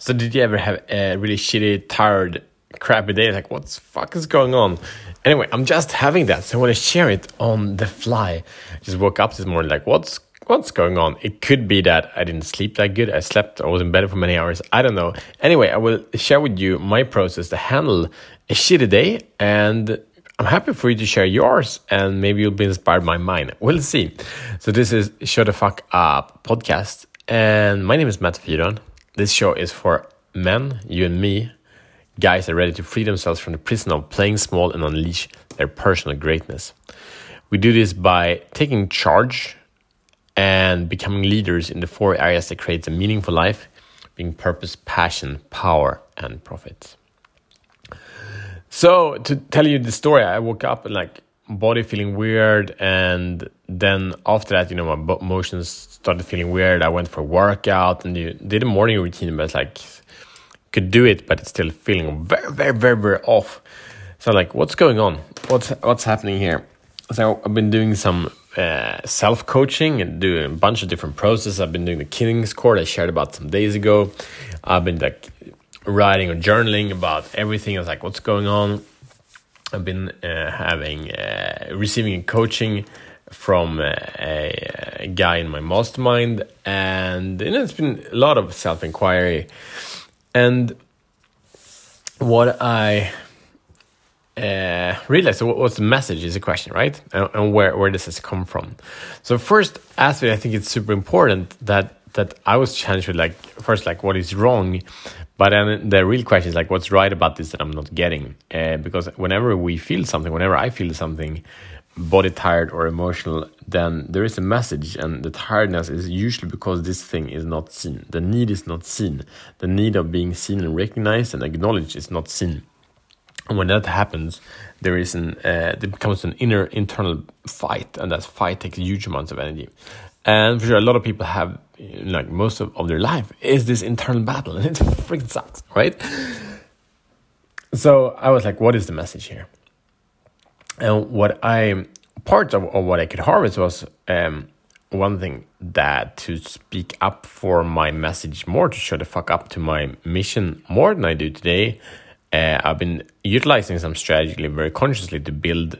So did you ever have a really shitty, tired, crappy day? Like, what the fuck is going on? Anyway, I'm just having that, so I want to share it on the fly. Just woke up this morning, like, what's what's going on? It could be that I didn't sleep that good. I slept, I was in bed for many hours. I don't know. Anyway, I will share with you my process to handle a shitty day, and I'm happy for you to share yours, and maybe you'll be inspired by mine. We'll see. So this is Show the Fuck Up podcast, and my name is Matt Fyron. This show is for men, you and me, guys are ready to free themselves from the prison of playing small and unleash their personal greatness. We do this by taking charge and becoming leaders in the four areas that creates a meaningful life, being purpose, passion, power, and profit. So to tell you the story, I woke up and like body feeling weird, and then after that, you know, my motions started feeling weird. I went for a workout and did a morning routine, but like could do it, but it's still feeling very, very, very, very off. So like, what's going on? What's what's happening here? So I've been doing some uh, self coaching and doing a bunch of different processes. I've been doing the King's Court I shared about some days ago. I've been like writing or journaling about everything. I was like, what's going on? I've been uh, having uh, receiving coaching from uh, a, a, guy in my mastermind, and you know, it's been a lot of self inquiry. And what I uh, realized, so what's the message is a question, right? And, and, where, where does this come from? So first aspect, I think it's super important that that I was challenged with like first like what is wrong, but then the real question is like what's right about this that I'm not getting? Uh, because whenever we feel something, whenever I feel something, body tired or emotional, then there is a message, and the tiredness is usually because this thing is not seen. The need is not seen. The need of being seen and recognized and acknowledged is not seen. And when that happens, there is an uh, there becomes an inner internal fight, and that fight takes huge amounts of energy. And for sure, a lot of people have like most of, of their life is this internal battle, and it freaking sucks, right? So I was like, what is the message here? And what I part of, of what I could harvest was um, one thing that to speak up for my message more, to show the fuck up to my mission more than I do today. Uh, I've been utilizing some strategically very consciously to build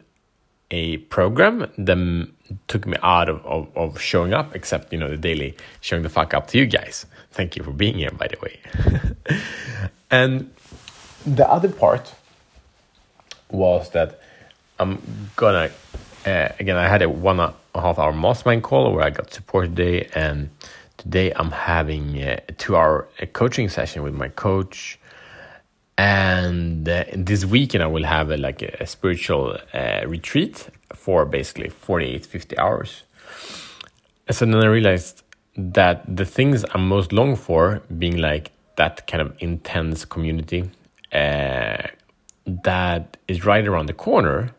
a program that took me out of, of, of, showing up, except, you know, the daily showing the fuck up to you guys. Thank you for being here, by the way. and the other part was that I'm gonna uh, again. I had a one and a half hour mastermind call where I got support today, and today I'm having a two hour coaching session with my coach. And uh, this weekend I will have a, like a, a spiritual uh, retreat for basically 48, 50 hours. And So then I realized that the things I'm most long for, being like that kind of intense community, uh, that is right around the corner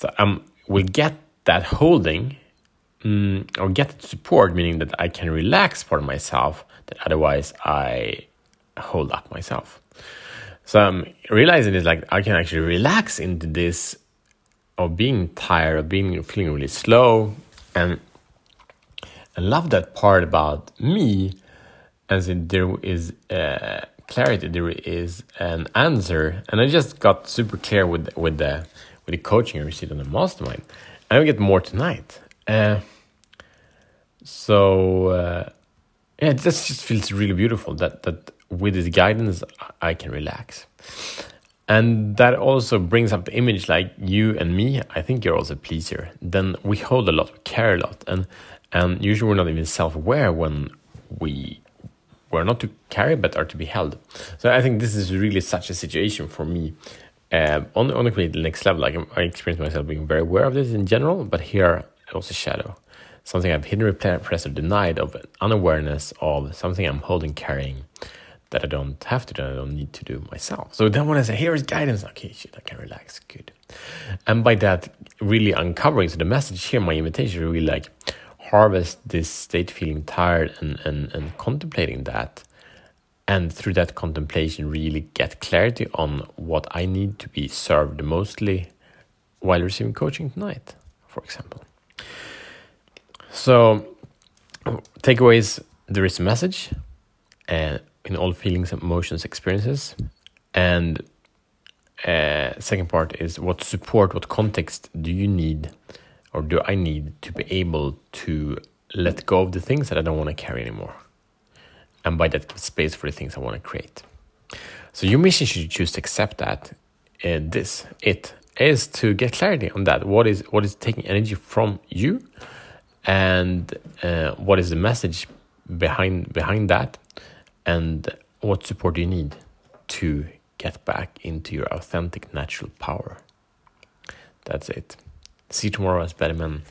so I um, will get that holding um, or get support, meaning that I can relax of myself that otherwise I hold up myself. So I'm realizing is like I can actually relax into this of being tired, of being feeling really slow, and I love that part about me, as in there is uh, clarity, there is an answer, and I just got super clear with with the with the coaching I received on the mastermind. I will get more tonight. Uh, so uh, yeah, this just feels really beautiful. That that with this guidance, I can relax, and that also brings up the image like you and me. I think you're also a pleaser. Then we hold a lot, we care a lot, and and usually we're not even self aware when we we're not to carry but are to be held. So I think this is really such a situation for me uh, on, on the next level, like I experience myself being very aware of this in general, but here it was a shadow. Something I've hidden, repressed, or denied of unawareness of something I'm holding, carrying that I don't have to do, I don't need to do myself. So then when I say, here is guidance, okay, shit, I can relax, good. And by that, really uncovering, so the message here, my invitation, really like harvest this state feeling tired and, and, and contemplating that and through that contemplation really get clarity on what I need to be served mostly while receiving coaching tonight, for example. So, takeaways there is a message, and in all feelings, emotions, experiences. And uh, second part is what support, what context do you need or do I need to be able to let go of the things that I don't want to carry anymore? And by that, give space for the things I want to create. So your mission, should choose to accept that, uh, this, it, is to get clarity on that. What is what is taking energy from you, and uh, what is the message behind behind that, and what support do you need to get back into your authentic natural power. That's it. See you tomorrow as better men.